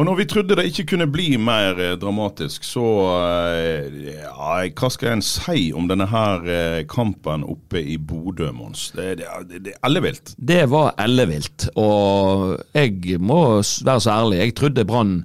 Og når vi trodde det ikke kunne bli mer eh, dramatisk, så eh, ja, Hva skal en si om denne her eh, kampen oppe i Bodø, Mons? Det, er ellevilt. Det var ellevilt, og jeg må være så ærlig. Jeg trodde Brann,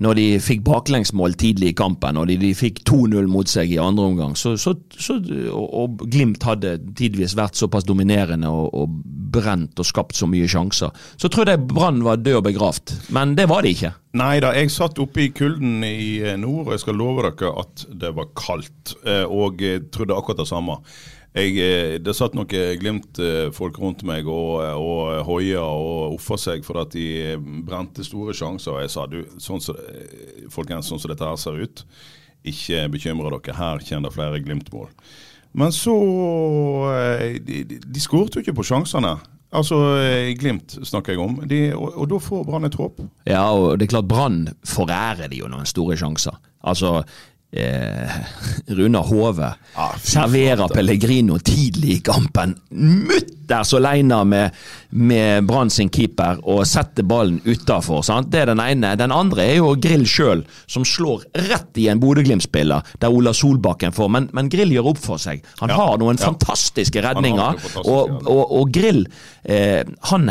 når de fikk baklengsmål tidlig i kampen, og de, de fikk 2-0 mot seg i andre omgang, så, så, så, og, og Glimt hadde tidvis vært såpass dominerende og, og brent og skapt så mye sjanser, så trodde jeg Brann var død og begravd. Men det var de ikke. Nei da, jeg satt oppe i kulden i eh, nord, og jeg skal love dere at det var kaldt. eh, Og jeg trodde akkurat det samme. Jeg, eh, det satt noen Glimt-folk rundt meg og, og hoia og offa seg for at de brente store sjanser. Og jeg sa du, sånn som, eh, folkens, sånn som dette her ser ut, ikke bekymre dere, her kommer det flere Glimt-mål. Men så eh, De, de, skårte jo ikke på sjansene. Altså, eh, Glimt snakker jeg om. De, og, og da får Brann et håp. Ja, og det er klart Brann forærer de jo noen store sjanser. Altså, eh, Runar Hove Ah, serverer. Pellegrino tidlig i kampen. Mutters aleine med, med Brann sin keeper og setter ballen utafor. Det er den ene. Den andre er jo Grill sjøl, som slår rett i en Bodø-Glimt-spiller, der Ola Solbakken får. Men, men Grill gjør opp for seg. Han Ja, har noen ja. fantastiske redninger. og, og, og Grill eh, han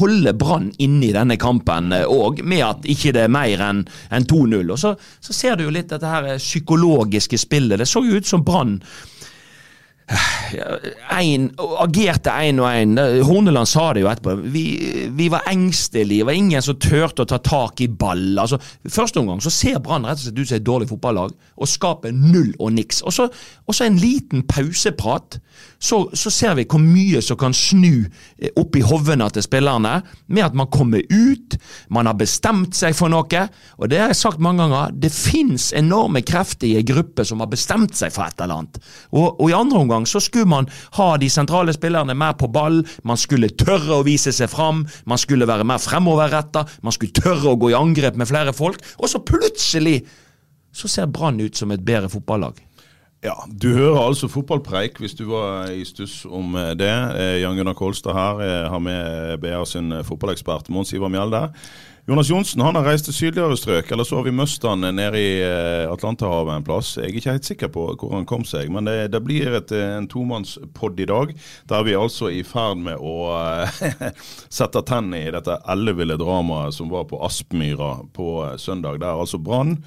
holder Brann inne i denne kampen òg, med at ikke det er mer enn en 2-0. Og så, så ser du jo litt dette her psykologiske spillet. Det så jo ut som Brann en, agerte én og én. Horneland sa det jo etterpå. Vi, vi var engstelige. Det var ingen som turte å ta tak i ball. Altså, første omgang så ser Brann rett og slett ut som et dårlig fotballag og skaper null og niks. Og så, en liten pauseprat. Så, så ser vi hvor mye som kan snu eh, opp i hovene til spillerne, med at man kommer ut, man har bestemt seg for noe. Og det har jeg sagt mange ganger, det fins enorme krefter i en gruppe som har bestemt seg for et eller annet. Og, og i andre omgang så skulle man ha de sentrale spillerne mer på ball, man skulle tørre å vise seg fram, man skulle være mer fremoverretta, man skulle tørre å gå i angrep med flere folk, og så plutselig så ser Brann ut som et bedre fotballag. Ja, Du hører altså fotballpreik hvis du var i stuss om eh, det. Eh, Jan Gunnar Kolstad her eh, har med BA sin fotballekspert Mons Ivar Mjelde. Jonas Johnsen han har reist til sydligere strøk, eller så har vi han nede i eh, Atlanterhavet en plass. Jeg er ikke helt sikker på hvor han kom seg, men det, det blir et, eh, en tomannspod i dag. Der vi er altså i ferd med å eh, sette tennene i dette elleville dramaet som var på Aspmyra på søndag. Der altså Brann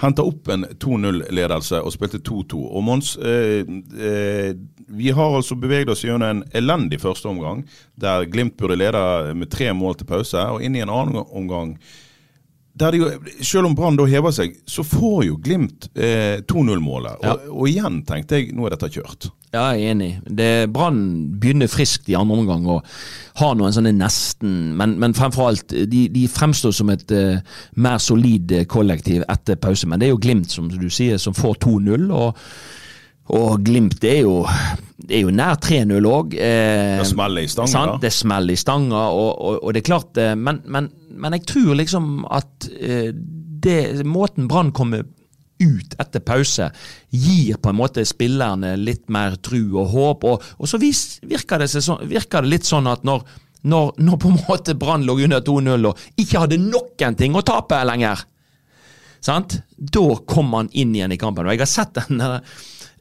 henta opp en 2-0-ledelse og spilte 2-2. Og Mons, eh, eh, vi har altså beveget oss gjennom en elendig første omgang, der Glimt burde lede med tre mål til pause, og inn i en annen omgang der jo, Selv om Brann da hever seg, så får jo Glimt eh, 2-0-målet. Ja. Og, og igjen tenkte jeg nå er dette kjørt. Ja, jeg er enig. Brann begynner friskt i andre omgang og har noen sånne nesten Men, men fremfor alt, de, de fremstår som et uh, mer solid eh, kollektiv etter pause. Men det er jo Glimt, som du sier, som får 2-0. og og Glimt er jo, er jo nær 3-0 òg. Eh, Det smeller i stanga, sant? Det smeller i stanga, og, og, og det er klart eh, men, men, men jeg tror liksom at eh, det, måten Brann kommer ut etter pause, gir på en måte spillerne litt mer tru og håp. Og, og så vis, virker, det sånn, virker det litt sånn at når, når, når på en måte Brann lå under 2-0 og ikke hadde noen ting å tape lenger, sant? da kom han inn igjen i kampen. Og jeg har sett den, der-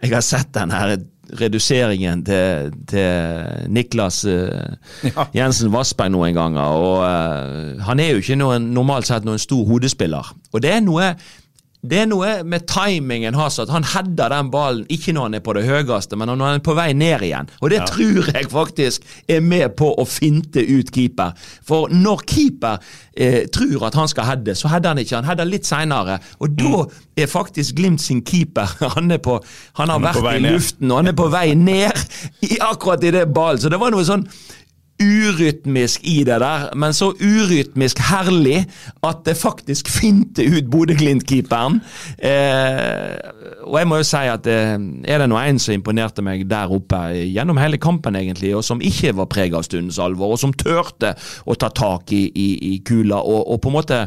jeg har sett den her reduseringen til, til Niklas uh, Ja. Jensen Vassberg noen ganger. og uh, Han er jo ikke noen, normalt sett noen stor hodespiller. Og det er noe det er noe med timingen at han header den ballen ikke når han er på det høyeste, men når han er på vei ned igjen. Og det tror jeg faktisk er med på å finte ut keeper. For når keeper eh, tror at han skal heade, så header han ikke. Han header litt seinere. Og da er faktisk Glimt sin keeper Han er på Han har Han er vært i luften, og han er på vei ned i akkurat i det ballen. Så det var noe sånn urytmisk i det der, men så urytmisk herlig at det faktisk finte ut Bodø-Glimt-keeperen. Eh, og jeg må jo si at eh, er det nå en som imponerte meg der oppe gjennom hele kampen, egentlig, og som ikke var preget av stundens alvor, og som turte å ta tak i, i, i kula, og, og på en måte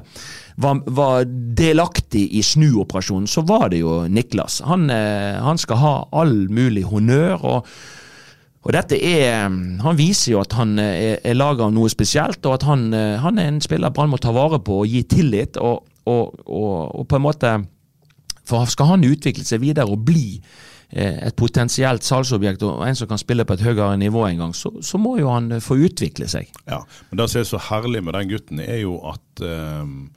var, var, delaktig i snuoperasjonen, så var det jo Niklas. Han, eh, han skal ha all mulig honnør. og og dette er, Han viser jo at han er, er laga av noe spesielt, og at han, eh, han er en spiller Brann må ta vare på og gi tillit. Og, og, og, og, på en måte For skal han utvikle seg videre og bli eh, et potensielt salgsobjekt og en som kan spille på et høyere nivå en gang, så, så må jo han få utvikle seg. Ja, men Det som er så herlig med den gutten, er jo at um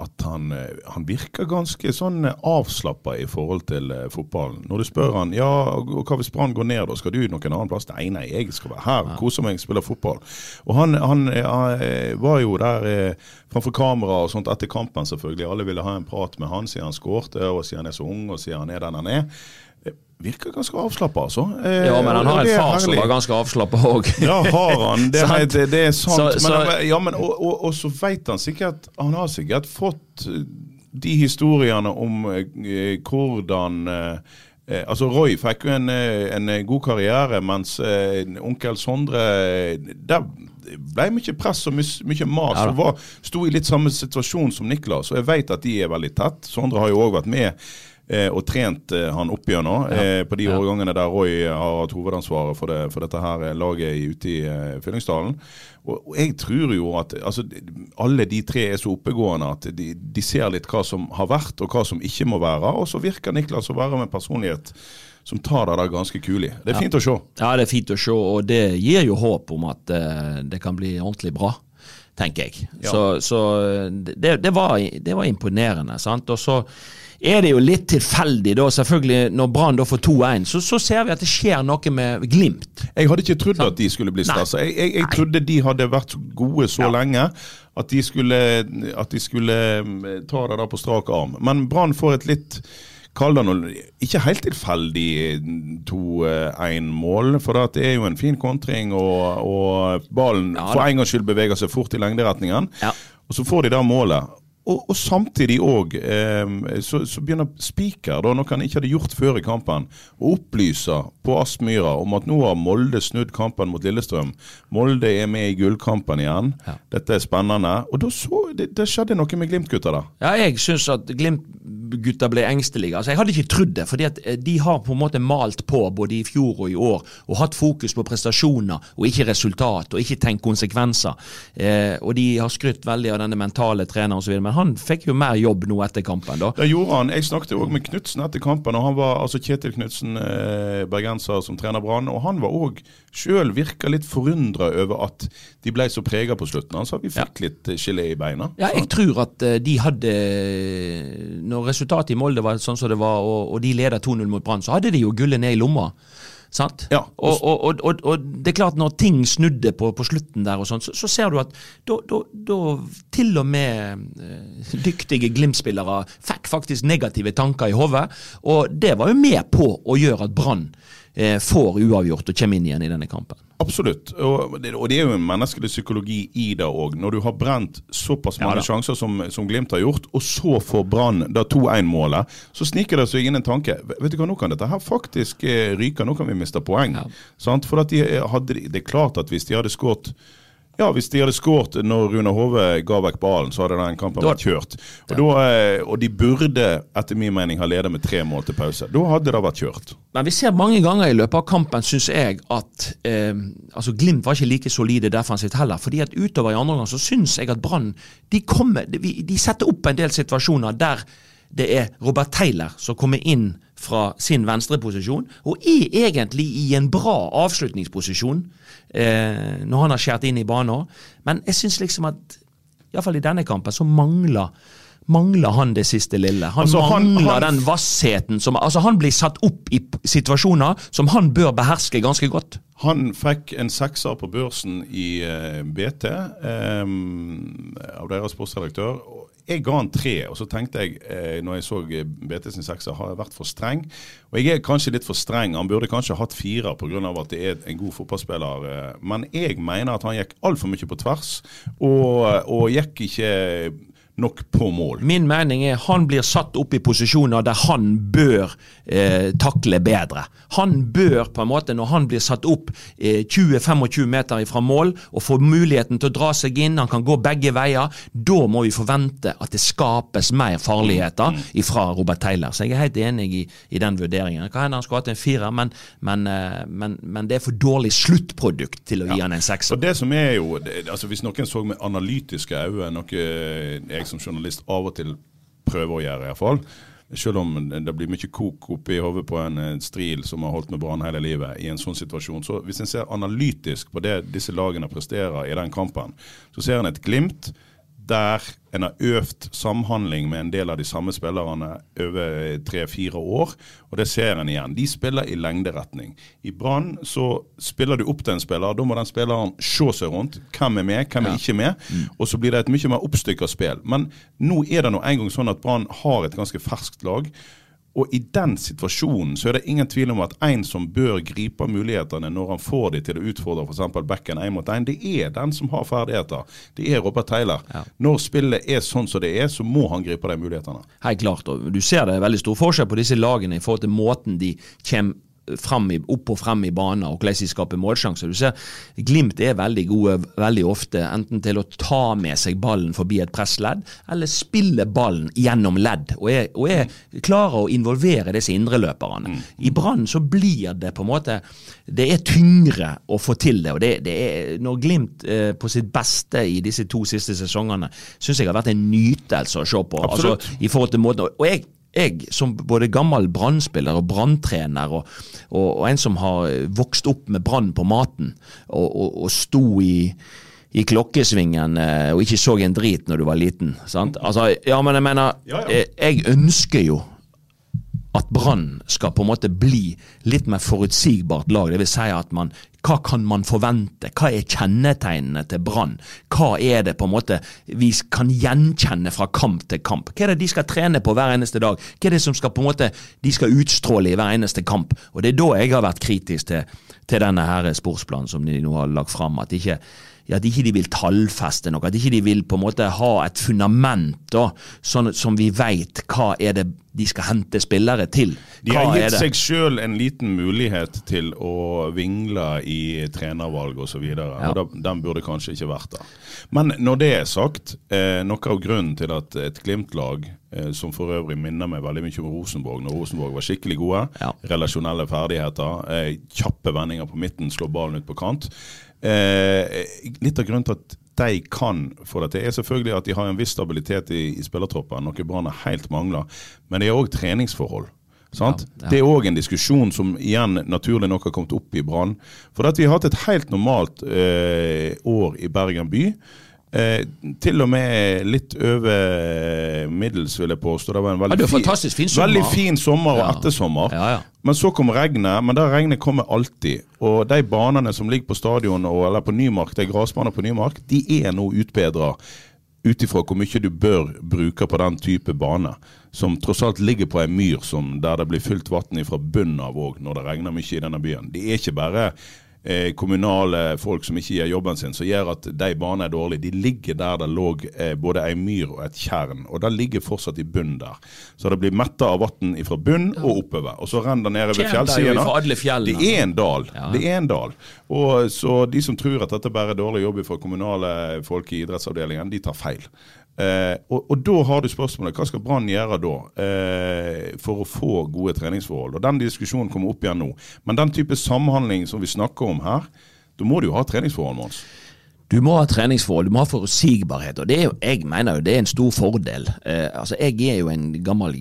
at han, eh, han, virker ganske sånn eh, avslappa i forhold til uh, fotballen. Når du spør han ja, hva hvis Brann går ned, da skal du noen annen plass? Nei, nei, jeg skal være her, kose meg, spille fotball. Og Han, han ja, var jo der eh, framfor kamera og sånt etter kampen, selvfølgelig. Alle ville ha en prat med han siden han skårte, og siden han er så ung, og siden han er den han er virker ganske avslappa, altså. Eh, ja, men han har en far som var ganske avslappa òg. ja, har han. Det, er, det er sant. Så, men, ja, men, og, og, og, så veit han sikkert Han har sikkert fått eh, de historiene om eh, hvordan eh, eh, altså Roy fikk jo en, eh, en god karriere, mens onkel Sondre Der ble mye press og mye mas. Ja, og var, sto i litt samme situasjon som Niklas. Og jeg vet at de er veldig tett. Sondre har jo òg vært med og trent eh, han opp gjennom ja. eh, på de ja. årgangene der Roy har hatt hovedansvaret for, det, for dette her laget ute i eh, Fyllingsdalen. Og, og, jeg tror jo at altså, alle de tre er så oppegående at de, de, ser litt hva som har vært og hva som ikke må være. Og så virker Niklas å være med personlighet som tar det der ganske kulig. Det er ja. fint å se. Ja, det er fint å se, og det gir jo håp om at uh, det kan bli ordentlig bra tenker jeg. Ja. Så, så det, det, var, det, var, imponerende. sant? Og så er det jo litt tilfeldig, da, selvfølgelig, når Brann får 2-1, så, så, ser vi at det skjer noe med Glimt. Jeg hadde ikke trodd at de skulle bli stressa. Jeg, jeg, jeg trodde de hadde vært gode så ja. lenge at de, skulle, at de skulle mm, ta det der på strak arm. Men Brann får et litt noe ikke helt tilfeldig 2-1-mål, for det er jo en fin kontring, og, og ballen ja, for en gangs skyld beveger seg fort i lengderetningen. Ja. Og så får de da målet og, og, samtidig òg eh, så, så, begynner Spiker, da, noe han ikke hadde gjort før i kampen, å opplyse på Aspmyra om at nå har Molde snudd kampen mot Lillestrøm. Molde er med i gullkampen igjen. Ja. Dette er spennende. Og da så, det, det skjedde noe med Glimt-gutta da. Ja, jeg syns at Glimt-gutta ble engstelige. Altså, jeg hadde ikke trodd det, fordi at eh, de har på en måte malt på både i fjor og i år og hatt fokus på prestasjoner og ikke resultat, og ikke tenkt konsekvenser. Eh, og de har skrytt veldig av denne mentale treneren osv. Men han fikk jo mer jobb nå etter kampen. da. Det gjorde han. Jeg snakket òg med Knutsen etter kampen. og han var, altså Kjetil Knutsen, eh, bergenser som trener Brann. og Han var òg sjøl virka litt forundra over at de ble så prega på slutten. Han sa vi fikk ja. litt eh, gelé i beina. Ja, jeg tror at uh, de hadde Når resultatet i Molde var sånn som det var, og, og de leda 2-0 mot Brann, så hadde de jo gullet ned i lomma. Sant? Ja. Og, og, og, og, det er klart, når ting snudde på, på slutten der, og sånt, så, så, ser du at da til og med eh, dyktige Glimt-spillere fikk faktisk negative tanker i hodet. Og det var jo med på å gjøre at Brann eh, får uavgjort og kommer inn igjen i denne kampen. Absolutt, og det, og det er jo en menneskelig psykologi i det òg. Når du har brent såpass mange ja, sjanser som, som, Glimt har gjort, og så får Brann 2-1-målet, så sniker det seg inn en tanke. Vet du hva, nå kan dette her faktisk eh, ryke, nå kan vi miste poeng. Ja. For de hadde, det er klart at hvis de hadde skåret ja, hvis de hadde skåret når Rune Hove ga vekk ballen, så hadde den kampen vært kjørt. Og, da, eh, og, de burde etter min mening ha ledet med tre mål til pause. Da hadde det vært kjørt. Men vi ser mange ganger i løpet av kampen, syns jeg, at eh, altså Glimt var ikke like solide defensivt heller. fordi at utover i andre omgang så syns jeg at Brann de, de, de setter opp en del situasjoner der det er Robert Taylor som kommer inn fra sin venstreposisjon, og er egentlig i en bra avslutningsposisjon eh, når han har skåret inn i banen. Men jeg syns liksom at iallfall i denne kampen så mangler mangler han det siste lille. Han altså, mangler han, han, den vassheten som Altså, han blir satt opp i situasjoner som han bør beherske ganske godt. Han fikk en sekser på børsen i uh, BT um, av deres sportsredaktør jeg ga han tre, og så tenkte jeg eh, når jeg så eh, BT sin sekser, har jeg vært for streng. Og jeg er kanskje litt for streng. Han burde kanskje hatt fire pga. at det er en god fotballspiller. eh, Men jeg mener at han gikk altfor mye på tvers, og, og gikk ikke nok på mål. Min mening er han blir satt opp i posisjoner der han bør eh, takle bedre. Han bør på en måte, når han blir satt opp eh, 20-25 meter fra mål og får muligheten til å dra seg inn, han kan gå begge veier, da må vi forvente at det skapes mer farligheter fra Robert Taylor. Så jeg er helt enig i, i den vurderingen. Kan hende han skulle hatt en firer, men, men, eh, men, men, det er for dårlig sluttprodukt til å gi han en sekser. Og det som er jo, altså Hvis noen så med analytiske øyne, noe jeg som journalist av og til prøver å gjøre, iallfall. Selv om det blir mye kok oppi hodet på en stril som har holdt med Brann hele livet i en sånn situasjon. Så hvis en ser analytisk på det disse lagene presterer i den kampen, så ser en et glimt der en har øvd samhandling med en del av de samme spillerne over tre-fire år. Og det ser en igjen. De spiller i lengderetning. I Brann så spiller du opp til en spiller. Da må den spilleren se seg rundt. Hvem er med, hvem er ja. ikke med? Mm. Og så blir det et mye mer oppstykka spill. Men nå er det nå engang sånn at Brann har et ganske ferskt lag. Og i den situasjonen så er det ingen tvil om at en som bør gripe mulighetene når han får de til å utfordre f.eks. backen én mot én, det er den som har ferdigheter. Det er Robert Taylor. Ja. Når spillet er sånn som det er, så må han gripe de mulighetene. Helt klart. og Du ser det er veldig stor forskjell på disse lagene i forhold til måten de kommer frem i, opp og frem i banen, og hvordan de skaper målsjanser. Du ser Glimt er veldig gode veldig ofte enten til å ta med seg ballen forbi et pressledd, eller spille ballen gjennom ledd, og er, og er klarer å involvere disse indreløperne. Mm. I Brann så blir det på en måte Det er tyngre å få til det. og det, det er, Når Glimt eh, på sitt beste i disse to siste sesongene syns jeg har vært en nytelse å se på. Altså, i forhold til måten, og jeg jeg som både gammel brannspiller og branntrener, og, og, og, en som har vokst opp med brann på maten, og, og sto i, i klokkesvingen eh, og ikke så en drit når du var liten. Sant? Altså, ja, men jeg mener, eh, jeg ønsker jo at Brann skal på en måte bli litt mer forutsigbart lag. Det vil si at man hva kan man forvente? Hva er kjennetegnene til Brann? Hva er det på en måte vi kan gjenkjenne fra kamp til kamp? Hva er det de skal trene på hver eneste dag? Hva er det som skal på en måte de skal utstråle i hver eneste kamp? Og Det er da jeg har vært kritisk til, til denne her sportsplanen som de nå har lagt fram. At ikke at ikke de vil tallfeste noe, at ikke de vil på en måte ha et fundament da, sånn som vi veit hva er det de skal hente spillere til. Hva de har gitt seg sjøl en liten mulighet til å vingle i trenervalg osv. Ja. Den burde kanskje ikke vært der. Men når det er sagt, eh, noe av grunnen til at et Glimt-lag, eh, som for øvrig minner meg veldig mye om Rosenborg, når Rosenborg var skikkelig gode, ja. relasjonelle ferdigheter, eh, kjappe vendinger på midten, slå ballen ut på kant Eh, litt av grunnen til at de kan få det til, er selvfølgelig at de har en viss stabilitet i, i spillertroppen, noe Brann helt mangler. Men det er òg treningsforhold. Ja, ja. Det er òg en diskusjon som igjen naturlig nok har kommet opp i Brann. For at vi har hatt et helt normalt eh, år i Bergen by. Eh, til og med litt over middels, vil jeg påstå. Det var en veldig, ja, fin, fin, sommer. veldig fin sommer og ja. ettersommer. Ja, men så kom regnet. Men det regnet kommer alltid. Og de banene som ligger på stadion eller på Nymark, de grasbanene på Nymark, de er nå utbedra ut ifra hvor mye du bør bruke på den type bane, som tross alt ligger på ei myr som, der det blir fullt vann fra bunnen av òg når det regner mye i denne byen. Det er ikke bare eh, kommunale folk som ikke gjør jobben sin, som gjør at de banene er dårlige. De ligger der det lå eh, både ei myr og et tjern, og det ligger fortsatt i bunnen der. Så det blir metta av vann fra bunn og oppover. Og så renner det nede ved fjellsidene. Det er en dal. Ja. Det er en dal. Og så de som tror at dette bare er dårlig jobb for kommunale folk i idrettsavdelingen, de tar feil. Eh, og, og, da har du spørsmålet hva skal Brann gjøre da eh, for å få gode treningsforhold? Og Den diskusjonen kommer opp igjen nå. Men den type samhandling som vi snakker om her, da må du jo ha treningsforhold, Mons. Du må ha treningsforhold, du må ha forutsigbarhet. og det er jo, Jeg mener jo det er en stor fordel. Eh, altså Jeg er jo en gammel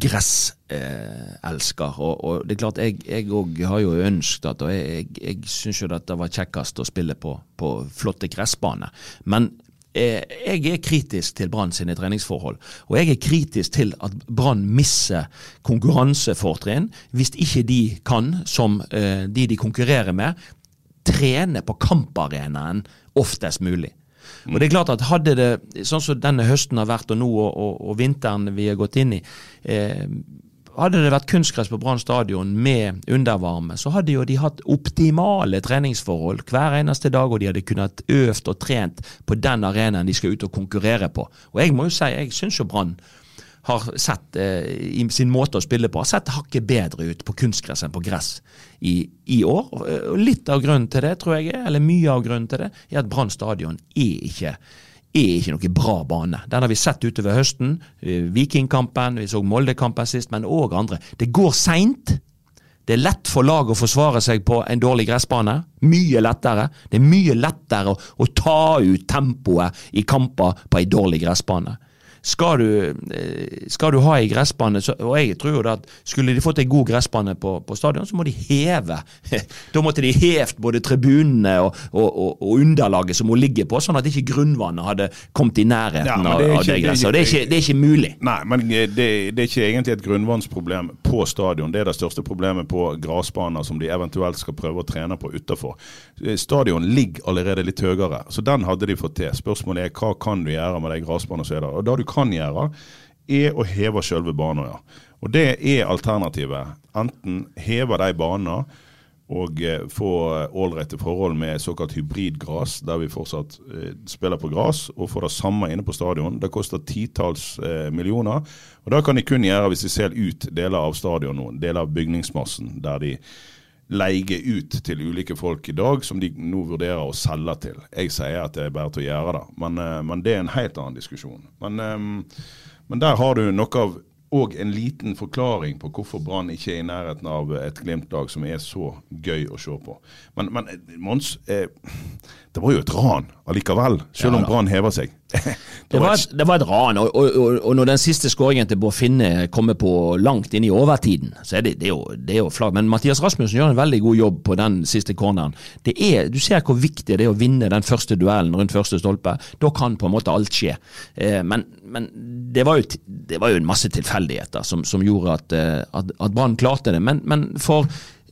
gresselsker, eh, og, og, det er klart jeg òg har jo ønsket at og Jeg, jeg, jeg syns jo det var kjekkest å spille på, på flotte gressbaner. Men jeg er kritisk til Brann sine treningsforhold. Og jeg er kritisk til at Brann misser konkurransefortrinn hvis ikke de kan, som eh, de de konkurrerer med, trene på kamparenaen oftest mulig. Og det er klart at hadde det, sånn som denne høsten har vært, og nå og, og, og vinteren vi har gått inn i eh, hadde det vært kunstgress på Brann stadion med undervarme, så hadde jo de hatt optimale treningsforhold hver eneste dag, og de hadde kunnet øvd og trent på den arenaen de skal ut og konkurrere på. Og jeg må jo si, jeg syns jo Brann har sett eh, i sin måte å spille på, har sett hakket bedre ut på kunstgress enn på gress i, i, år. Og litt av grunnen til det, tror jeg, eller mye av grunnen til det, er at Brann stadion er ikke er ikke noe bra bane. Den har vi sett utover høsten. Eh, Vikingkampen, vi så Moldekampen sist, men òg andre. Det går seint. Det er lett for lag å forsvare seg på en dårlig gressbane. Mye lettere. Det er mye lettere å ta ut tempoet i kamper på en dårlig gressbane. Skal du, eh, skal du ha ei gressbane, så, og jeg tror jo at skulle de fått ei god gressbane på, på, stadion, så må de heve. da måtte de hevt både tribunene og, og, og, og, underlaget som hun ligger på, sånn at ikke grunnvannet hadde kommet i nærheten ja, av, det, det gresset. Det, det, er ikke mulig. Nei, men det, det, er ikke egentlig et grunnvannsproblem på stadion. Det er det største problemet på gressbaner som de eventuelt skal prøve å trene på utafor. Eh, stadion ligger allerede litt høyere, så den hadde de fått til. Spørsmålet er hva kan du gjøre med de gressbanene som er der. Og da har du kan gjøre, er å heve selve banen. Ja. Og Det er alternativet. Enten heve de banene og eh, få ålreite forhold med såkalt hybridgras, der vi fortsatt eh, spiller på gress, og får det samme inne på stadion. Det koster titalls eh, millioner. og Det kan de kun gjøre hvis de ser ut deler av stadion nå, deler av bygningsmassen, der de leie ut til ulike folk i dag, som de nå vurderer å selge til. Jeg sier at det er bare til å gjøre det, men, eh, men det er en helt annen diskusjon. Men, um, men der har du noe av og en liten forklaring på hvorfor Brann ikke er i nærheten av et Glimt-lag som er så gøy å se på. Men, men Mons, eh, det var jo et ran allikevel, selv om Brann hever seg. Det, var et, det, var et, ran, og, og, og når den siste skåringen til Bård Finne kommer på langt inn i overtiden, så er det, det er jo, det er jo flagg. Men Mathias Rasmussen gjør en veldig god jobb på den siste corneren. Det er, du ser hvor viktig det er å vinne den første duellen rundt første stolpe. Da kan på en måte alt skje. Eh, men, men det, var jo, det var jo en masse tilfeldigheter som, som gjorde at, eh, at, at Brann klarte det. Men, men for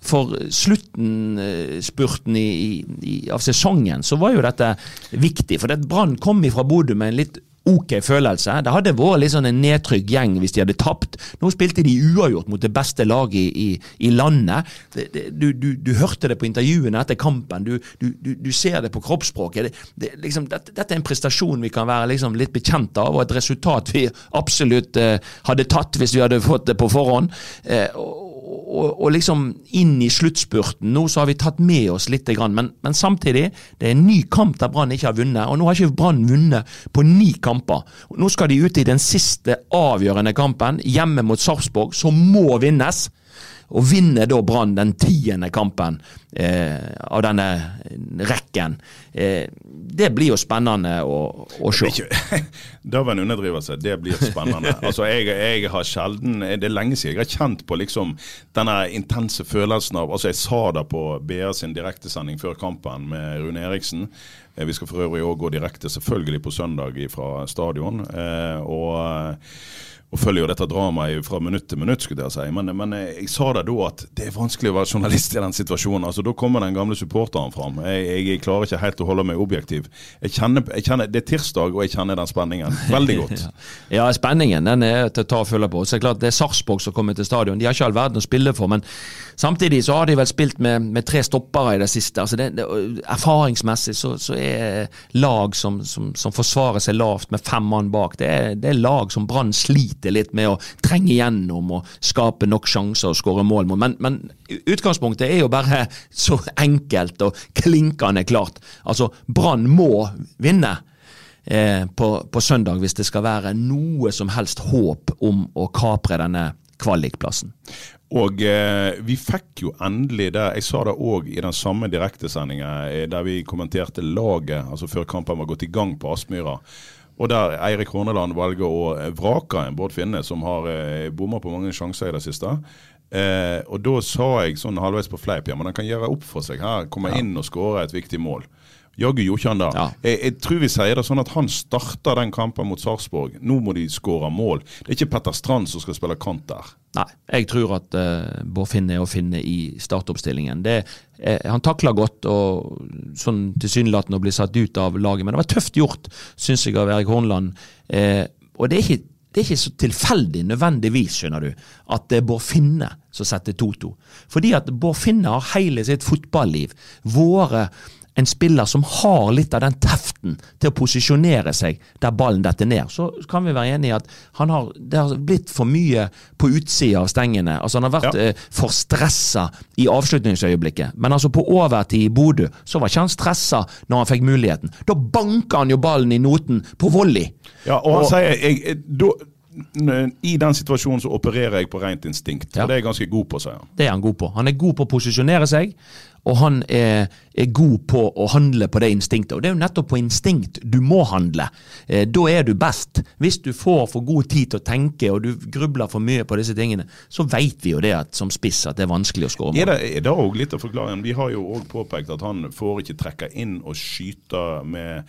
for slutten, eh, av sesongen, så var jo dette viktig. For Brann kom ifra Bodø med en litt ok følelse. Det hadde vært litt sånn en nedtrygg gjeng hvis de hadde tapt. Nå spilte de uavgjort mot det beste laget i, i, i landet. Det, det, du, du, du, hørte det på intervjuene etter kampen, du, du ser det på kroppsspråket. Det, liksom, dette, dette, er en prestasjon vi kan være liksom, litt bekjent av, og et resultat vi absolutt eh, hadde tatt hvis vi hadde fått det på forhånd. Eh, og, og, og, liksom inn i sluttspurten. Nå så har vi tatt med oss litt, men, men samtidig, det er en ny kamp der Brann ikke har vunnet. Og nå har ikke Brann vunnet på ni kamper. Nå skal de ut i den siste avgjørende kampen, hjemme mot Sarpsborg, som må vinnes og vinner da Brann den tiende kampen eh, av denne rekken. Eh, det blir jo spennende å, å se. Det var en underdrivelse. Det blir spennende. altså, jeg, jeg, har sjelden Det er lenge siden jeg har kjent på liksom denne intense følelsen av altså Jeg sa det på BA sin direktesending før kampen med Rune Eriksen. Eh, vi skal for øvrig òg gå direkte selvfølgelig på søndag fra stadion. Eh, og og følger jo dette dramaet fra minutt til minutt, skulle jeg si. Men, men, jeg sa det da at det er vanskelig å være journalist i den situasjonen. altså Da kommer den gamle supporteren fram. Jeg, jeg klarer ikke helt å holde meg objektiv. Jeg kjenner, jeg kjenner, Det er tirsdag, og jeg kjenner den spenningen veldig godt. ja, spenningen den er til å ta og følge på. Så det er klart det er Sarpsborg som kommer til stadion. De har ikke all verden å spille for, men samtidig så har de vel spilt med, med tre stoppere i det siste. altså det, det, Erfaringsmessig så, så, er lag som, som, som, forsvarer seg lavt med fem mann bak, det er, det er lag som Brann sliter litt med å trenge gjennom og skape nok sjanser og skåre mål mot. Men, men, utgangspunktet er jo bare så enkelt og klinkende klart. Altså, Brann må vinne. Eh, på, på, søndag, hvis det skal være noe som helst håp om å kapre denne kvalikplassen. Og eh, vi fikk jo endelig det, jeg sa det òg i den samme direktesendinga eh, der vi kommenterte laget, altså før kampen var gått i gang på Aspmyra. Og der Eirik Horneland velger å vrake en Bård Finne, som har eh, bomma på mange sjanser i det siste. Eh, og da sa jeg sånn halvveis på fleip ja, men han kan gjøre opp for seg her. Komme ja. inn og skåre et viktig mål. Jaggu gjorde ikke han det. Ja. Jeg, jeg tror vi sier det sånn at han starta den kampen mot Sarpsborg. Nå må de skåre mål. Det er ikke Petter Strand som skal spille kant der. Nei, jeg tror at uh, Bård Finne er å finne i startoppstillingen. Det, eh, han takler godt og sånn tilsynelatende å bli satt ut av laget, men det var tøft gjort, syns jeg, av Erik Hornland. Eh, og det er ikke det er ikke så tilfeldig nødvendigvis, skjønner du, at det er Bård Finne som setter 2-2. Fordi at Bård Finne har hele sitt fotballiv vært en spiller som har litt av den teften til å posisjonere seg der ballen detter ned. Så kan vi være enige i at han har, det har blitt for mye på utsida av stengene. Altså Han har vært Ja. eh, for stressa i avslutningsøyeblikket. Men altså på overtid i Bodø så var ikke han stressa når han fikk muligheten. Da banka han jo ballen i noten på volley. Ja, og han Og- sier jeg, jeg, da, I den situasjonen så opererer jeg på rent instinkt. Ja. Og det er jeg ganske god på, sier han. Det er han god på. Han er god på å posisjonere seg, og han er, er god på å handle på det instinktet. Og det er jo nettopp på instinkt du må handle. Eh, da er du best. Hvis du får for god tid til å tenke og du grubler for mye på disse tingene, så vet vi jo det at, som spiss at det er vanskelig å skåre mål. det, er det også litt av forklaringen? Vi har jo òg påpekt at han får ikke trekke inn og skyte med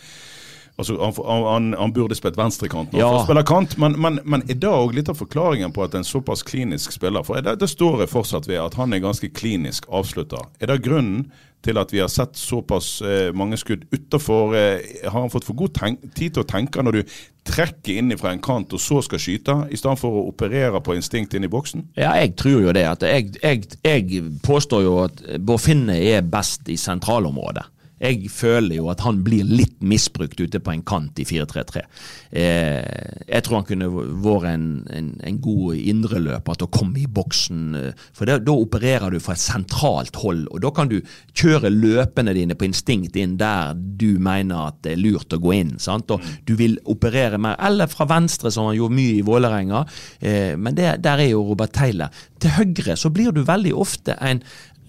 Altså, han, han, han burde spilt venstrekant når Ja. han får spille kant, men, men, men er det òg litt av forklaringen på at en såpass klinisk spiller For det, det står jeg fortsatt ved at han er ganske klinisk avslutter. Er det grunnen til at vi har sett såpass eh, mange skudd utafor? Eh, har han fått for god tid til å tenke når du trekker inn fra en kant og så skal skyte, i stedet for å operere på instinkt inn i boksen? Ja, jeg tror jo det. Jeg, jeg, jeg påstår jo at Bård Finne er best i sentralområdet. Jeg føler jo at han blir litt misbrukt ute på en kant i 4-3-3. Eh, jeg tror han kunne vært en, en, en god indreløper til å komme i boksen. eh, For det, da opererer du fra et sentralt hold, og da kan du kjøre løpene dine på instinkt inn der du mener at det er lurt å gå inn. sant? Og Du vil operere mer, eller fra venstre, som han gjorde mye i Vålerenga. Eh, men det, der er jo Robert Taylor. Til høyre så blir du veldig ofte en,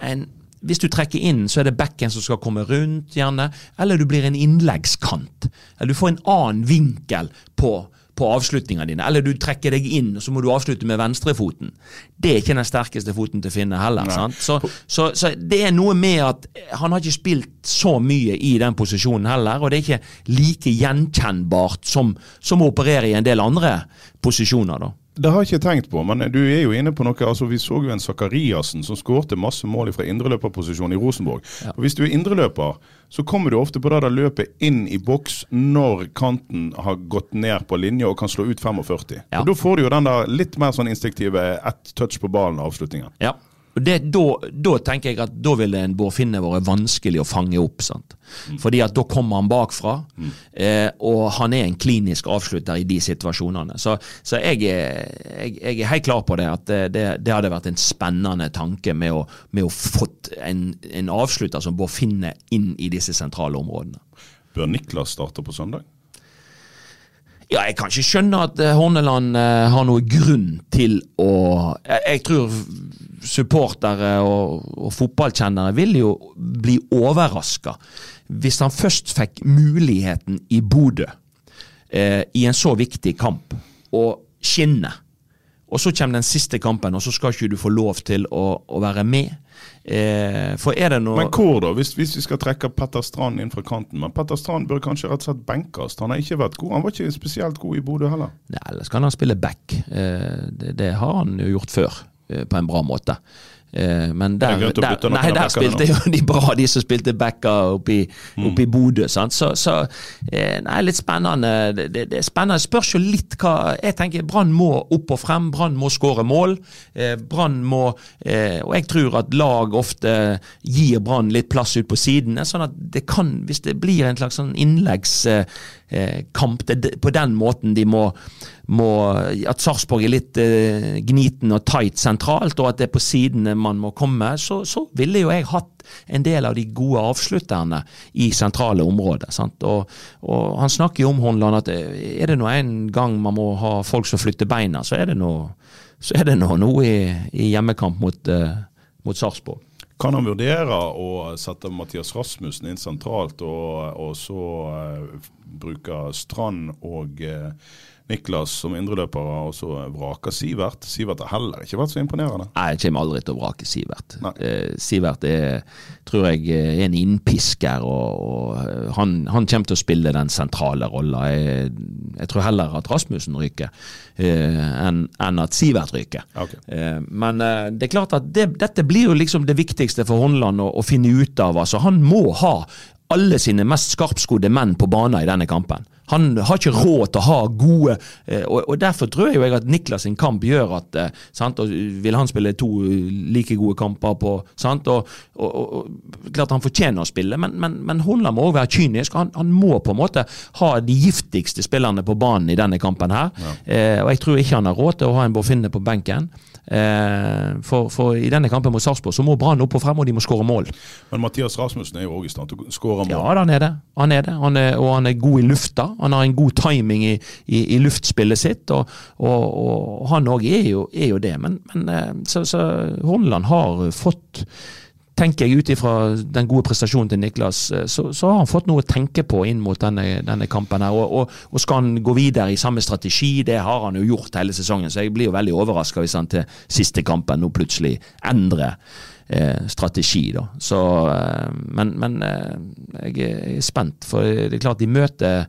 en hvis du trekker inn, så er det bekken som skal komme rundt, gjerne. Eller du blir en innleggskant. Eller du får en annen vinkel på, på avslutningene dine. Eller du trekker deg inn, og så må du avslutte med venstrefoten. Det er ikke den sterkeste foten til Finne heller. sant? Så, så, så det er noe med at han har ikke spilt så mye i den posisjonen heller, og det er ikke like gjenkjennbart som, som å operere i en del andre posisjoner. da. Det har jeg ikke tenkt på, men du er jo inne på noe. altså Vi så jo en Sakariassen som skårte masse mål fra indreløperposisjon i Rosenborg. Og Hvis du er indreløper, så kommer du ofte på det der løpet inn i boks når kanten har gått ned på linje og kan slå ut 45. Ja. Og Da får du jo den der litt mer sånn instinktive ett touch på ballen-avslutningen. Ja. Det, da, da tenker jeg at da ville en Bård Finne vært vanskelig å fange opp. sant? Fordi at da kommer han bakfra, eh, og han er en klinisk avslutter i de situasjonene. Så, så jeg, er, jeg, jeg er helt klar på det, at det, det, det hadde vært en spennende tanke med å, med å fått en, en avslutter som Bård Finne inn i disse sentrale områdene. Bør Niklas starte på søndag? Ja, jeg kan ikke skjønne at eh, Horneland eh, har noe grunn til å Jeg, jeg tror supportere og, og fotballkjennere vil jo bli overraska hvis han først fikk muligheten i Bodø, eh, i en så viktig kamp, å skinne. Og så kommer den siste kampen, og så skal ikke du få lov til å, å være med. Eh, for er det noe Men hvor da, hvis, hvis vi skal trekke Petter Strand inn fra kanten? Men Petter Strand bør kanskje rett og slett benkes. Han har ikke vært god. Han var ikke spesielt god i Bodø heller. Nei, Ellers kan han spille back. Eh, det, det har han jo gjort før, eh, på en bra måte. Eh, men der, der, nei, der spilte jo de bra, de som spilte backer oppe i, oppe i Bodø. Sant? Så, så eh, nei, litt spennende. Det, det, spennende. Spørs jo litt hva Jeg tenker Brann må opp og frem. Brann må skåre mål. Eh, Brann må Og jeg tror at lag ofte gir Brann litt plass ut på sidene, sånn at det kan, hvis det blir en slags sånn innleggskamp det, på den måten de må, må At Sarpsborg er litt eh, gniten og tight sentralt, og at det er på sidene man må komme, så, så ville jo jeg hatt en del av de gode avslutterne i sentrale områder. Og, og Han snakker jo om Hornland at eh, er det nå en gang man må ha folk som flytter beina, så er det nå det noe i, i hjemmekamp mot, uh, mot Sarpsborg. Kan han vurdere å sette Mathias Rasmussen inn sentralt, og, og så uh, bruke Strand og uh, Niklas som indreløper har også vraka Sivert. Sivert har heller ikke vært så imponerende. Nei, jeg kommer aldri til å vrake Sivert. Eh, Sivert er, tror jeg er en innpisker, og, og han, han kommer til å spille den sentrale rolla. Jeg, jeg tror heller at Rasmussen ryker eh, enn en at Sivert ryker. Okay. Eh, men eh, det er klart at det, dette blir jo liksom det viktigste for Håndland å, å finne ut av. Altså, han må ha alle sine mest skarpskodde menn på banen i denne kampen. Han har ikke råd til å ha gode eh, og, og Derfor tror jeg at Niklas sin kamp gjør at eh, sant, og Vil han spille to like gode kamper på sant, og, og, Klart han fortjener å spille, men, men, men Holland må også være kynisk. Han, han må på en måte ha de giftigste spillerne på banen i denne kampen her. Eh, og jeg tror ikke han har råd til å ha en Borfinne på benken. Eh, for, for i denne kampen mot Sarpsborg så må Brann opp og frem, og de må skåre mål. Men Mathias Rasmussen er jo òg i stand til å skåre mål. Ja, han er det. Han er det. Han er, og han er god i lufta. Han har en god timing i, i, i luftspillet sitt, og, og, og han òg er, er jo det. Men, men eh, så, så Horneland har fått tenker jeg ut ifra den gode prestasjonen til Niklas, eh, så, så har han fått noe å tenke på inn mot denne, denne kampen. her, og, og, og Skal han gå videre i samme strategi, det har han jo gjort hele sesongen. Så jeg blir jo veldig overraska hvis han til siste kampen nå plutselig endrer eh, strategi. da. Så, eh, men men eh, jeg er spent, for det er klart de møter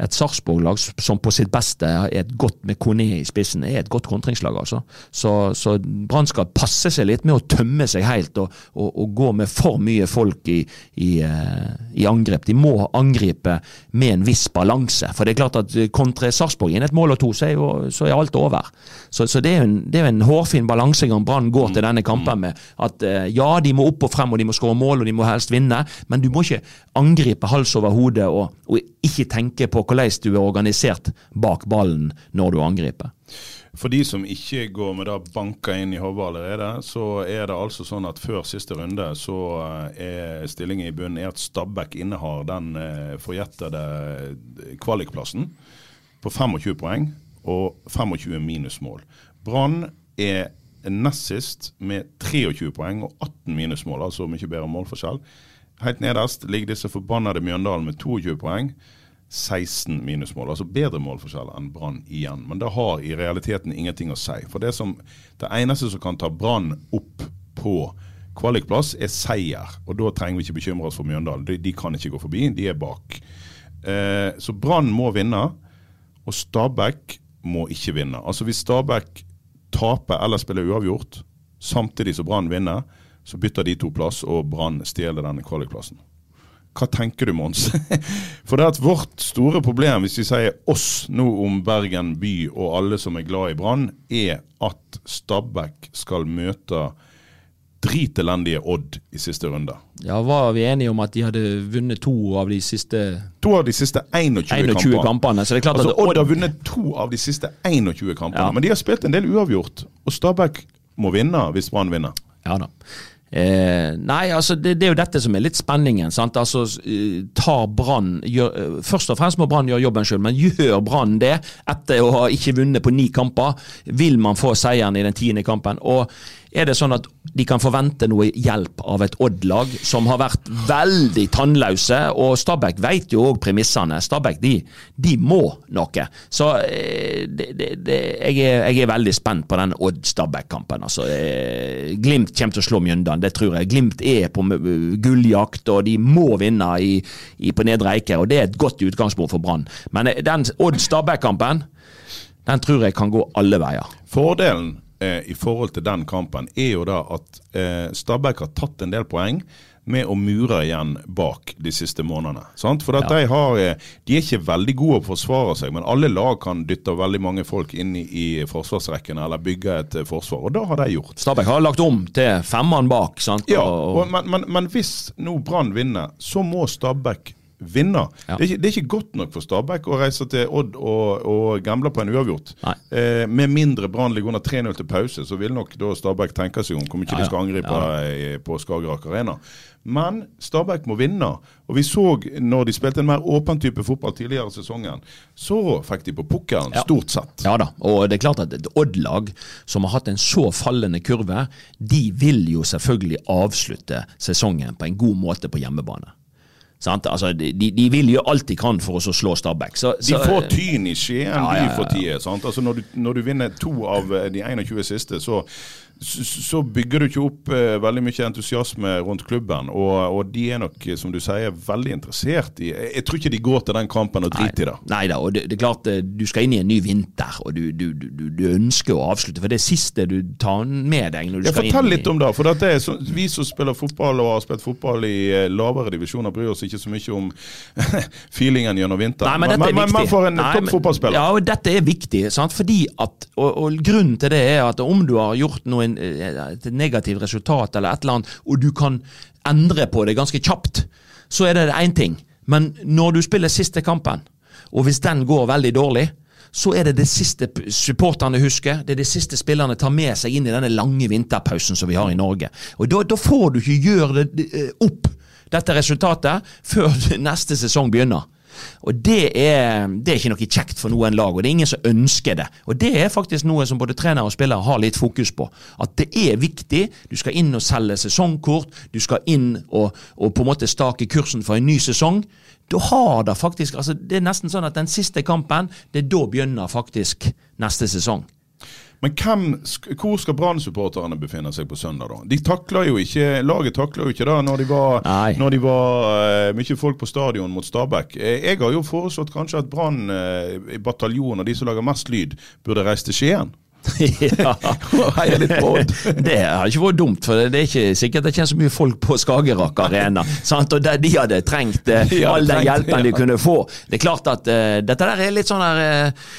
et Sarpsborg-lag som på sitt beste er et godt med Kone i spissen, er et godt kontringslag. altså. Så, så Brann skal passe seg litt med å tømme seg helt og, og, og gå med for mye folk i, i, eh, i angrep. De må angripe med en viss balanse. For det er klart at kontra Sarpsborg inn et mål og to, så er, jo, så er alt over. Så, så det er en, det er en hårfin balansegang Brann går til denne kampen med. At eh, ja, de må opp og frem, og de må skåre mål, og de må helst vinne, men du må ikke angripe hals over hode og, og ikke tenke på hvordan du er organisert bak ballen når du angriper. For de som ikke går med da banka inn i hodet allerede, så er det altså sånn at før siste runde så eh, er stillingen i bunnen at Stabæk innehar den eh, forjettede kvalikplassen på 25 poeng og 25 minusmål. Brann er nest sist med 23 poeng og 18 minusmål, altså mye bedre målforskjell. Helt nederst ligger disse forbannede Mjøndalen med 22 poeng. 16 minusmål, altså bedre målforskjell enn Brann igjen. Men det har i realiteten ingenting å si. For det, som, det eneste som kan ta Brann opp på kvalikplass, er seier. Og da trenger vi ikke bekymre oss for Mjøndalen. De, de kan ikke gå forbi, de er bak. Eh, så Brann må vinne, og Stabæk må ikke vinne. Altså Hvis Stabæk taper eller spiller uavgjort, samtidig som Brann vinner, så bytter de to plass, og Brann stjeler denne kvalikplassen. Hva tenker du, Mons? For det er at vårt store problem, hvis vi sier oss nå om Bergen by og alle som er glad i Brann, er at Stabæk skal møte dritelendige Odd i siste runde. Ja, Var vi enige om at de hadde vunnet to av de siste To av de siste 21, 21 kampene. Så det er klart Altså, at Odd har vunnet to av de siste 21 kampene, Ja. men de har spilt en del uavgjort. Og Stabæk må vinne hvis Brann vinner. Ja da. Eh, nei, altså det, det er jo dette som er litt spenningen. sant? Altså, eh, tar Brann eh, Først og fremst må Brann gjøre jobben sjøl, men gjør Brann det etter å ha ikke vunnet på ni kamper? Vil man få seieren i den tiende kampen? Og er det sånn at de kan forvente noe hjelp av et Odd-lag som har vært veldig tannløse? Og Stabæk vet jo òg premissene. Stabæk de, de må noe. Så eh, det, det, det, jeg, er, jeg er veldig spent på den Odd-Stabæk-kampen. Altså, eh, Glimt kommer til å slå Mjøndalen, det tror jeg. Glimt er på eh, gulljakt, og de må vinne i, i, på Nedre Eike. Og det er et godt utgangspunkt for Brann. Men den Odd-Stabæk-kampen, den tror jeg kan gå alle veier. Fordelen eh, i forhold til den kampen er jo da at eh, Stabæk har tatt en del poeng med å mure igjen bak de siste månedene. Sant? For at de, har, eh, de er ikke veldig gode på å forsvare seg, men alle lag kan dytte veldig mange folk inn i, i forsvarsrekkene eller bygge et eh, forsvar, og det har de gjort. Stabæk har lagt om til femmann bak. sant? Ja, og, men, men, men hvis nå Brann vinner, så må Stabæk vinne. Ja. Det, er ikke, det er ikke godt nok for Stabæk å reise til Odd og, og gamble på en uavgjort. Eh, med mindre Brann ligger under 3-0 til pause, så vil nok da Stabæk tenke seg om hvor mye Ja, de ja. skal angripe Ja. eh, på Skagerrak Arena. Men Stabæk må vinne. Og vi så når de spilte en mer åpen type fotball tidligere i sesongen, så fikk de på pukkelen, Ja. stort sett. Ja da, og det er klart at et Odd-lag som har hatt en så fallende kurve, de vil jo selvfølgelig avslutte sesongen på en god måte på hjemmebane. Sant? Altså, de, de vil gjøre alt de kan for å slå Stabæk. Så, De får tyn i Skien Ja, ja, ja, for tida. Altså når, du, når du vinner to av eh, de 21 siste, så, så, så bygger du ikke opp eh, veldig mye entusiasme rundt klubben. Og, og de er nok, eh, som du sier, veldig interessert i Jeg, jeg tror ikke de går til den kampen og driter i det. Nei da, og det, det er klart eh, du skal inn i en ny vinter, og du, du, du, du ønsker å avslutte. For det er siste du tar med deg når du Ja, skal fortell inn i litt om det. for det er så, Vi som spiller fotball og har spilt fotball i lavere divisjoner, bryr oss ikke så mye om feelingen gjennom vinteren. Nei, men dette er men, viktig. men for en topp fotballspiller. Ja, og dette er viktig. Sant? Fordi at, og, og Grunnen til det er at om du har gjort noe, eh, et negativt resultat eller et eller annet, og du kan endre på det ganske kjapt, så er det én ting. Men når du spiller siste kampen, og hvis den går veldig dårlig, så er det det siste supporterne husker. Det er det siste spillerne tar med seg inn i denne lange vinterpausen som vi har i Norge. Og Da, da får du ikke gjøre det eh, opp, dette resultatet, før neste sesong begynner. Og det er, det er ikke noe kjekt for noen lag, og det er ingen som ønsker det. Og det er faktisk noe som både trener og spillere har litt fokus på. At det er viktig. Du skal inn og selge sesongkort, du skal inn og, og på en måte stake kursen for en ny sesong. Du har det faktisk altså Det er nesten sånn at den siste kampen, det er da begynner faktisk neste sesong. Men hvem, hvor skal Brann-supporterne befinne seg på søndag, da? De takler jo ikke, Laget takler jo ikke det når de var, når de var uh, mye folk på stadion mot Stabæk. Eh, jeg har jo foreslått kanskje at Brann uh, bataljon og de som lager mest lyd, burde reise til Skien. ja. Det har ikke vært dumt, for det er ikke sikkert det kommer så mye folk på Skagerrak arena. sant? Og de hadde trengt eh, all den hjelpen de kunne få. Det er klart at eh, dette der er litt sånn der eh,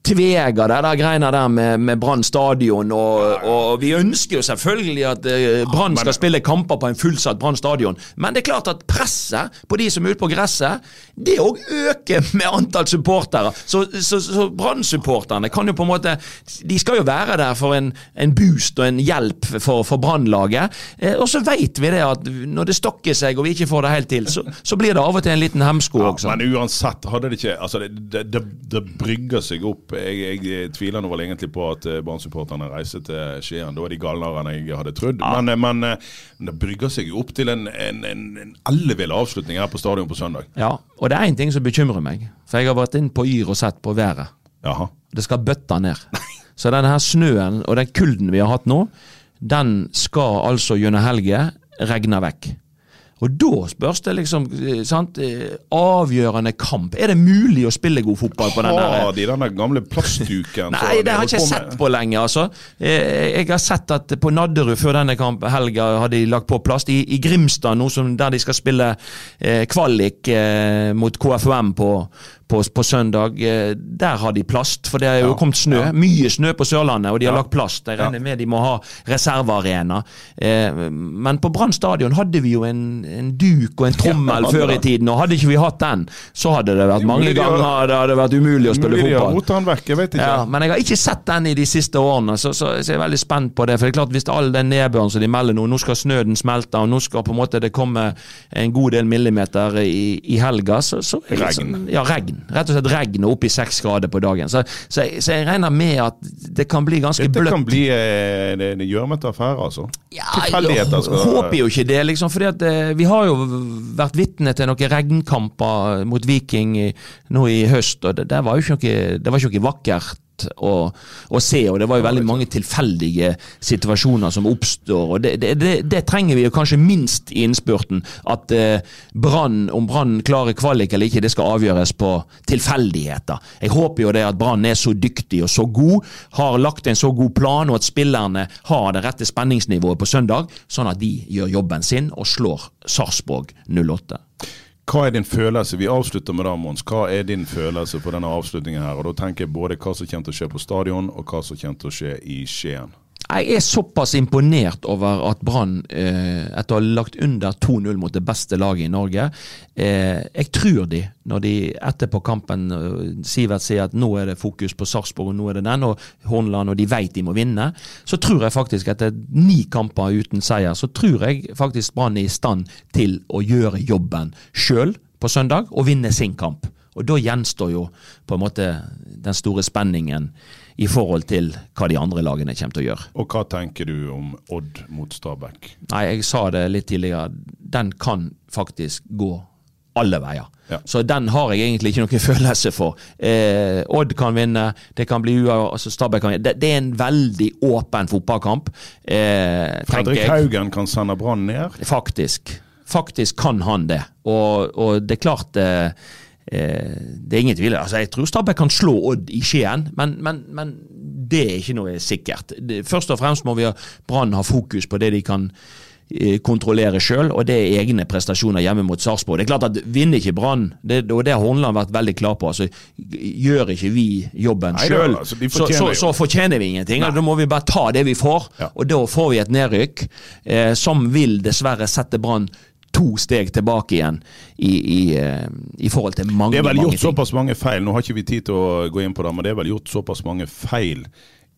Tvega, det der greiene der med, med Brann stadion, og, og vi ønsker jo selvfølgelig at eh, Brann skal spille kamper på en fullsatt Brann stadion, men det er klart at presset på de som er ute på gresset, det òg øker med antall supportere. Så, så, så Brann-supporterne kan jo på en måte De skal jo være der for en, en boost og en hjelp for, for Brannlaget. Eh, og så vet vi det at når det stokker seg og vi ikke får det helt til, så, så blir det av og til en liten hemsko Ja, også. men uansett, hadde det ikke altså det, det, det, det brygger seg opp. Jeg, jeg tviler nå vel egentlig på at eh, Brann-supporterne til Skien. Da er de galnere enn jeg hadde trodd. Men, eh, men eh, det brygger seg jo opp til en, en, en, en ellevill avslutning her på stadion på søndag. Ja, og det er én ting som bekymrer meg. For jeg har vært inn på Yr og sett på været. Jaha. Det skal bøtta ned. Så denne her snøen og den kulden vi har hatt nå, den skal altså gjennom helga regne vekk. Og da spørs det liksom eh, sant, eh, Avgjørende kamp. Er det mulig å spille god fotball på den der? Har de den gamle plastduken? Nei, det har jeg ikke sett på lenge, altså. Eh, Jeg har sett at på Nadderud før denne kamp, helga har de lagt på plast. I, i Grimstad, nå som der de skal spille eh, kvalik eh, mot KFUM på, på, på søndag, eh, der har de plast. For det er jo Ja, kommet snø. ja. Mye snø på Sørlandet, og de har Ja. lagt plast. Jeg regner med de må ha reservearena. Eh, men på Brann stadion hadde vi jo en, en duk og en trommel før i tiden, og hadde ikke vi hatt den, så hadde det vært mange mulig har- ganger det hadde vært umulig å spille Mulig fotball. vekk, jeg vet ikke. Ja, men jeg har ikke sett den i de siste årene, så, så, så jeg er veldig spent på det. For det er klart Hvis all den nedbøren som de melder nå, nå skal snøen smelte, og nå skal på en måte det komme en god del millimeter i, i helga, så, så. Sånn, ja, regn. Rett og slett regn opp i seks grader på dagen. Så, så, jeg, så jeg regner med at det kan bli ganske Dette bløtt. kan bli eh, en en gjørmete affære, altså. Ja, Tilfeldigheter jeg håper jo ikke det, liksom. fordi eh, vi har jo vært vitne til noen regnkamper mot Viking i, nå i høst, og det, det var jo ikke noe, det var ikke noe vakkert å, å se. Og det var jo veldig mange tilfeldige situasjoner som oppstår. og Det, det, det, det trenger vi jo kanskje minst i innspurten. At eh, Brann, om Brann klarer kvalik eller ikke, det skal avgjøres på tilfeldigheter. Jeg håper jo det at Brann er så dyktig og så god, har lagt en så god plan, og at spillerne har det rette spenningsnivået på søndag, sånn at de gjør jobben sin og slår Sarpsborg 08. Hva er din følelse? Vi avslutter med det, Mons. Hva er din følelse på denne avslutningen her? Og Da tenker jeg både hva som kommer til å skje på stadion, og hva som kommer til å skje i Skien. Jeg er såpass imponert over at Brann, eh, etter å ha lagt under 2-0 mot det beste laget i Norge eh, Jeg tror de, når de etterpå kampen eh, Sivert sier at nå er det fokus på Sarpsborg, og nå er det den, og Hornland, og de vet de må vinne, så tror jeg faktisk etter ni kamper uten seier, så tror jeg faktisk Brann er i stand til å gjøre jobben sjøl på søndag, og vinne sin kamp. Og da gjenstår jo på en måte den store spenningen i forhold til hva de andre lagene kommer til å gjøre. Og hva tenker du om Odd mot Stabæk? Nei, jeg sa det litt tidligere. Den kan faktisk gå alle veier. Ja. Så den har jeg egentlig ikke noen følelse for. Eh, Odd kan vinne, det kan bli ua, altså Stabæk kan vinne. Det, det er en veldig åpen fotballkamp. Eh, Fredrik. Haugen kan sende Brann ned. Faktisk. Faktisk kan han det. Og, og det er klart eh, Det er ingen tvil. Altså, jeg tror Stabæk kan slå Odd i Skien, men, men, men det er ikke noe sikkert. Først og fremst må vi ha Brann ha fokus på det de kan eh, kontrollere sjøl, og det er egne prestasjoner hjemme mot Sarpsborg. Det er klart at Vinner ikke Brann, og det har Horneland vært veldig klar på, altså, gjør ikke vi jobben sjøl, altså, så, så, så fortjener vi ingenting. Da må vi bare ta det vi får, Ja. og da får vi et nedrykk eh, som vil dessverre sette Brann to steg tilbake igjen i, i, eh, i forhold til mange, ting. Det er vel gjort ting. såpass mange feil, nå har ikke vi tid til å gå inn på det, men det er vel gjort såpass mange feil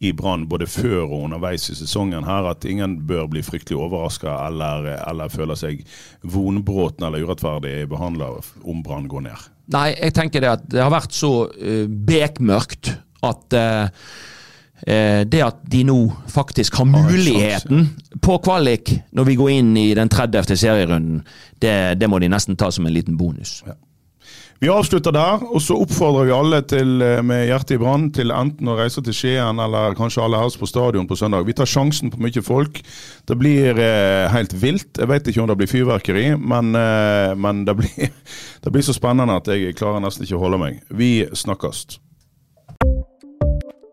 i Brann både før og underveis i sesongen her at ingen bør bli fryktelig overraska eller, eller føle seg vonbråten eller urettferdig behandla om Brann går ned. Nei, jeg tenker det at det har vært så uh, bekmørkt at eh, det at de nå faktisk har muligheten på kvalik når vi går inn i den 30. serierunden, det, det må de nesten ta som en liten bonus. Vi avslutter der, og så oppfordrer vi alle til, eh, med hjertet i brann til enten å reise til Skien eller kanskje alle helst på stadion på søndag. Vi tar sjansen på mye folk. Det blir eh, helt vilt. Jeg vet ikke om det blir fyrverkeri, men, eh, men det, blir, det blir så spennende at jeg klarer nesten ikke å holde meg. Vi snakkes.